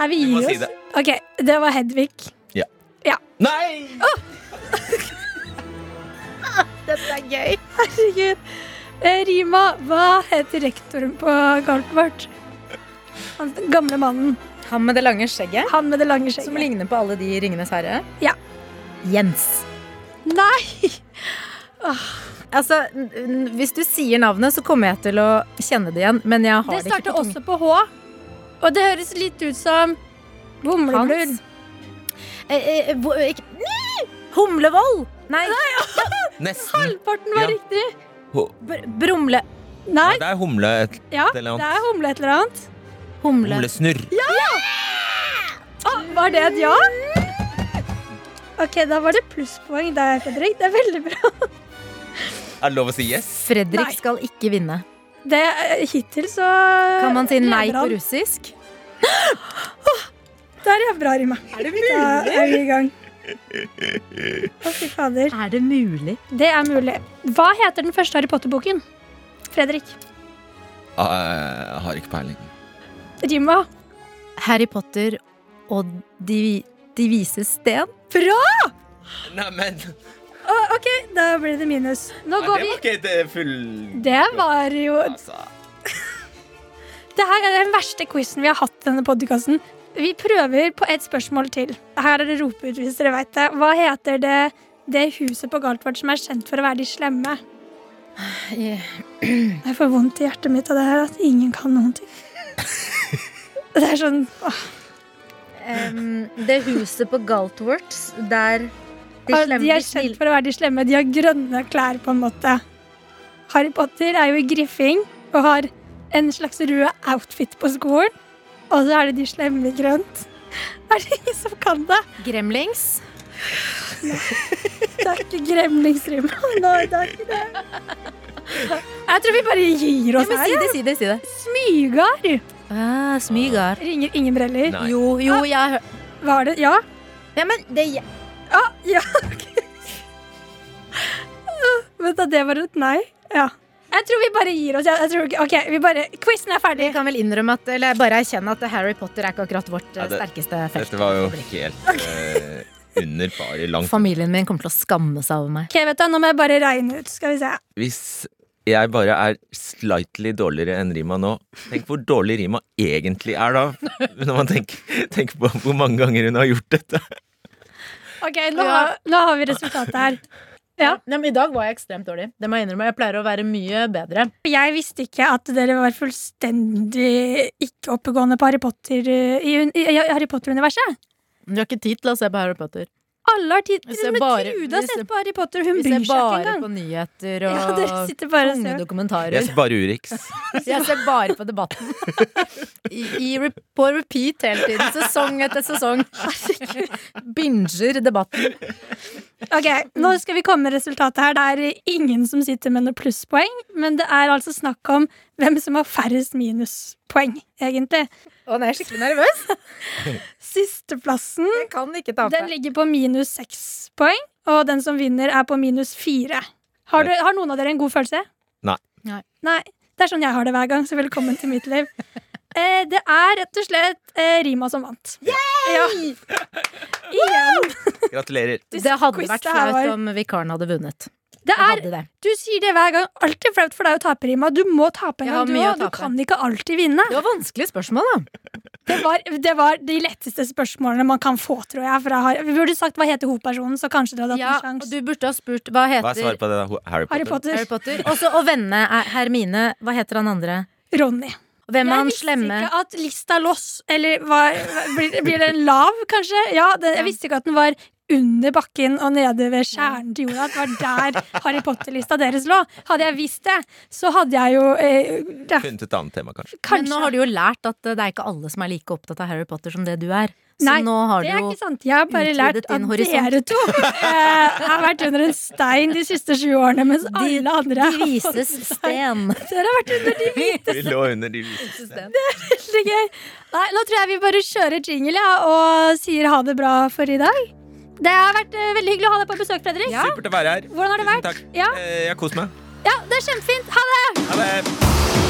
[SPEAKER 2] Er vi
[SPEAKER 4] Du oss.
[SPEAKER 2] gir
[SPEAKER 4] si det.
[SPEAKER 2] Ok, det var Hedvig.
[SPEAKER 4] Nei!
[SPEAKER 3] Dette er gøy.
[SPEAKER 2] Herregud. Eh, Rima, hva heter rektoren på Galtvort? Han gamle mannen.
[SPEAKER 3] Han med det lange skjegget,
[SPEAKER 2] Han med det lange skjegget.
[SPEAKER 3] som ligner på alle de i Ringenes herre.
[SPEAKER 2] Ja.
[SPEAKER 3] Jens.
[SPEAKER 2] Nei!
[SPEAKER 3] Altså, n- n- Hvis du sier navnet, så kommer jeg til å kjenne det igjen. Men jeg har
[SPEAKER 2] Det
[SPEAKER 3] det, ikke
[SPEAKER 2] starter
[SPEAKER 3] på tunga.
[SPEAKER 2] også på H. Og det høres litt ut som Bomleblod.
[SPEAKER 3] Hans. Eh, eh, ikke- Nei! Nei,
[SPEAKER 4] Nesten.
[SPEAKER 2] Halvparten var
[SPEAKER 4] Ja.
[SPEAKER 2] riktig.
[SPEAKER 4] Ho-
[SPEAKER 3] br Brumle...
[SPEAKER 2] Nei,
[SPEAKER 4] Det er humle et
[SPEAKER 2] ja,
[SPEAKER 4] et eller
[SPEAKER 2] det
[SPEAKER 4] annet.
[SPEAKER 2] er humle et eller annet.
[SPEAKER 3] Humle.
[SPEAKER 4] Humlesnurr.
[SPEAKER 2] Ah, var det et ja? Ok, da var det plusspoeng der, Fredrik. Det er veldig bra.
[SPEAKER 4] Er det lov å si yes?
[SPEAKER 3] Fredrik
[SPEAKER 2] Nei.
[SPEAKER 3] skal ikke vinne.
[SPEAKER 2] Det, eh, hittil så
[SPEAKER 3] Kan man si nei
[SPEAKER 2] leder
[SPEAKER 3] på
[SPEAKER 2] han.
[SPEAKER 3] russisk?
[SPEAKER 2] Der, ja. Bra, Rima.
[SPEAKER 3] Er det
[SPEAKER 2] Da er vi i gang. Å, fy fader.
[SPEAKER 3] Er det mulig?
[SPEAKER 2] Det er mulig. Hva heter den første Harry Potter-boken? Fredrik.
[SPEAKER 4] Ah, Jeg har ikke peiling.
[SPEAKER 2] Rima.
[SPEAKER 3] Harry Potter og De, de vise sten?
[SPEAKER 2] Bra!
[SPEAKER 4] Neimen
[SPEAKER 2] Å, ok, da blir det minus. Nå går vi
[SPEAKER 4] ikke et full...
[SPEAKER 2] Det var jo
[SPEAKER 4] Altså.
[SPEAKER 2] Det her er den verste quizen vi har hatt i denne podkasten. Vi prøver på et spørsmål til. Her er det ropeut hvis dere vet det. Hva heter det, det huset på Galtvort som er kjent for å være de slemme? Jeg får vondt i hjertet mitt av det her, at ingen kan noen ting. Det er sånn åh,
[SPEAKER 3] Em, det huset på Galtvort der de slemme De,
[SPEAKER 2] er
[SPEAKER 3] kjent
[SPEAKER 2] for å være de slemme. De har grønne klær, på en måte. Harry Potter er jo i griffing og har en slags rød outfit på skolen. Og så er det de slemme i grønt. Er det ingen som kan det?
[SPEAKER 3] Gremlings.
[SPEAKER 2] Det er ikke gremlingsrim. Nei, det er ikke det. Jeg tror vi bare gir
[SPEAKER 3] Ja,
[SPEAKER 2] oss her.
[SPEAKER 3] si
[SPEAKER 2] ja.
[SPEAKER 3] det, si det. si det
[SPEAKER 2] Smygar.
[SPEAKER 3] ah, Smygar.
[SPEAKER 2] Ringer ingen breller.
[SPEAKER 4] Nei.
[SPEAKER 3] Jo, jo, jeg har hørt
[SPEAKER 2] Var det Ja?
[SPEAKER 3] Ja, men det
[SPEAKER 2] Ja. ja. Vent da, det var et nei? Ja. Jeg tror vi bare gir oss. Jeg, jeg tror, ok, vi bare, Quizen er
[SPEAKER 3] Vi
[SPEAKER 2] ferdig.
[SPEAKER 3] kan vel innrømme at Eller bare erkjenne at Harry Potter er ikke akkurat vårt eh,
[SPEAKER 4] Ja, det-
[SPEAKER 3] sterkeste felt.
[SPEAKER 4] Dette var jo helt eh, under pari langt.
[SPEAKER 3] Familien min kommer til å skamme seg over meg.
[SPEAKER 2] Ok, vet du, Nå må jeg bare regne ut. Skal vi se.
[SPEAKER 4] Hvis jeg bare er slightly dårligere enn Rima nå, tenk hvor dårlig Rima egentlig er da. Når man tenker, tenker på hvor mange ganger hun har gjort dette.
[SPEAKER 2] Ok, Nå, ja. nå har vi resultatet her. Ja.
[SPEAKER 3] Nei, men I dag var jeg ekstremt dårlig. Det må jeg innrømme. Jeg pleier å være mye bedre.
[SPEAKER 2] Jeg visste ikke at dere var fullstendig ikke oppegående på Harry Potter eh, i, i, i Harry Potter-universet.
[SPEAKER 3] Du har ikke tid til å se på Harry Potter.
[SPEAKER 2] Alle har tid
[SPEAKER 3] til det,
[SPEAKER 2] Men
[SPEAKER 3] bare-
[SPEAKER 2] Trude har sett på Harry Potter, hun bryr seg ikke
[SPEAKER 3] bare
[SPEAKER 2] engang.
[SPEAKER 3] på nyheter
[SPEAKER 2] Ja, dere
[SPEAKER 3] og
[SPEAKER 2] sitter bare og
[SPEAKER 3] tunge
[SPEAKER 2] dokumentarer.
[SPEAKER 4] Jeg ser bare Urix.
[SPEAKER 3] Jeg ser bare på debatten. I, i, på repeat hele tiden. Sesong etter sesong. Binger debatten.
[SPEAKER 2] Ok, Nå skal vi komme med resultatet her. Det er ingen som sitter med noe plusspoeng, men det er altså snakk om hvem som har færrest minuspoeng, egentlig.
[SPEAKER 3] Å, nå er jeg skikkelig nervøs.
[SPEAKER 2] Sisteplassen
[SPEAKER 3] Jeg kan ikke tape.
[SPEAKER 2] den ligger på minus seks poeng, og den som vinner, er på minus fire. Har, har noen av dere en god følelse?
[SPEAKER 4] Nei.
[SPEAKER 3] Nei.
[SPEAKER 2] Nei. Det er sånn jeg har det hver gang, så velkommen til mitt liv. Eh, det er rett og slett eh, Rima som vant. Ja. Igjen.
[SPEAKER 4] Gratulerer.
[SPEAKER 3] Det hadde
[SPEAKER 2] quiz
[SPEAKER 3] vært
[SPEAKER 2] det her
[SPEAKER 3] flaut
[SPEAKER 2] var.
[SPEAKER 3] om vikaren hadde vunnet.
[SPEAKER 2] Det
[SPEAKER 3] Jeg
[SPEAKER 2] er,
[SPEAKER 3] hadde det.
[SPEAKER 2] du sier det hver gang. Alltid flaut for deg å tape, Rima. Du må tape en
[SPEAKER 3] Jeg har
[SPEAKER 2] gang, du
[SPEAKER 3] mye å
[SPEAKER 2] òg. Du
[SPEAKER 3] tape.
[SPEAKER 2] kan ikke alltid vinne.
[SPEAKER 3] Det var vanskelige spørsmål, da.
[SPEAKER 2] Det var, det var de letteste spørsmålene man kan få, tror jeg. Fra, Har- vi burde sagt hva heter hovedpersonen, så kanskje dere hadde hatt
[SPEAKER 3] Ja,
[SPEAKER 2] en
[SPEAKER 3] og
[SPEAKER 2] sjanse.
[SPEAKER 3] du burde ha spurt hva
[SPEAKER 4] Hva er
[SPEAKER 3] heter
[SPEAKER 4] svaret på det? da? Harry Potter?
[SPEAKER 2] Harry Potter.
[SPEAKER 3] Harry Potter. Også, og vennene er Hermine. Hva heter han andre?
[SPEAKER 2] Ronny.
[SPEAKER 3] Hvem er
[SPEAKER 2] Jeg visste ikke at lista loss Eller var, blir, blir den lav, kanskje? Ja, det, jeg visste ikke at den var under bakken og nede ved kjernen til jorda. At det var der Harry Potter-lista deres lå. Hadde jeg visst det, så hadde jeg jo eh, ja,
[SPEAKER 4] Funnet et annet tema, kanskje.
[SPEAKER 3] Men nå har du jo lært at det er ikke alle som er like opptatt av Harry Potter som det du er. Så
[SPEAKER 2] Nei,
[SPEAKER 3] nå har
[SPEAKER 2] det er ikke sant. Jeg har bare lært at dere to eh, har vært under en stein de siste sju årene, mens
[SPEAKER 3] de,
[SPEAKER 2] alle andre
[SPEAKER 3] de
[SPEAKER 2] har
[SPEAKER 3] vises sten.
[SPEAKER 2] Dere har vært under de
[SPEAKER 4] Vi lå under de viseste.
[SPEAKER 2] Veldig gøy. Nei, nå tror jeg vi bare kjører jingle ja, og sier ha det bra for i dag. Det har vært uh, veldig hyggelig å ha deg på besøk, Fredrik.
[SPEAKER 4] Supert å være her.
[SPEAKER 2] Hvordan har det vært?
[SPEAKER 4] takk.
[SPEAKER 2] Ja.
[SPEAKER 4] Eh, Jeg har kost meg.
[SPEAKER 2] Ja, det er kjempefint. Ha det!
[SPEAKER 4] Ha det.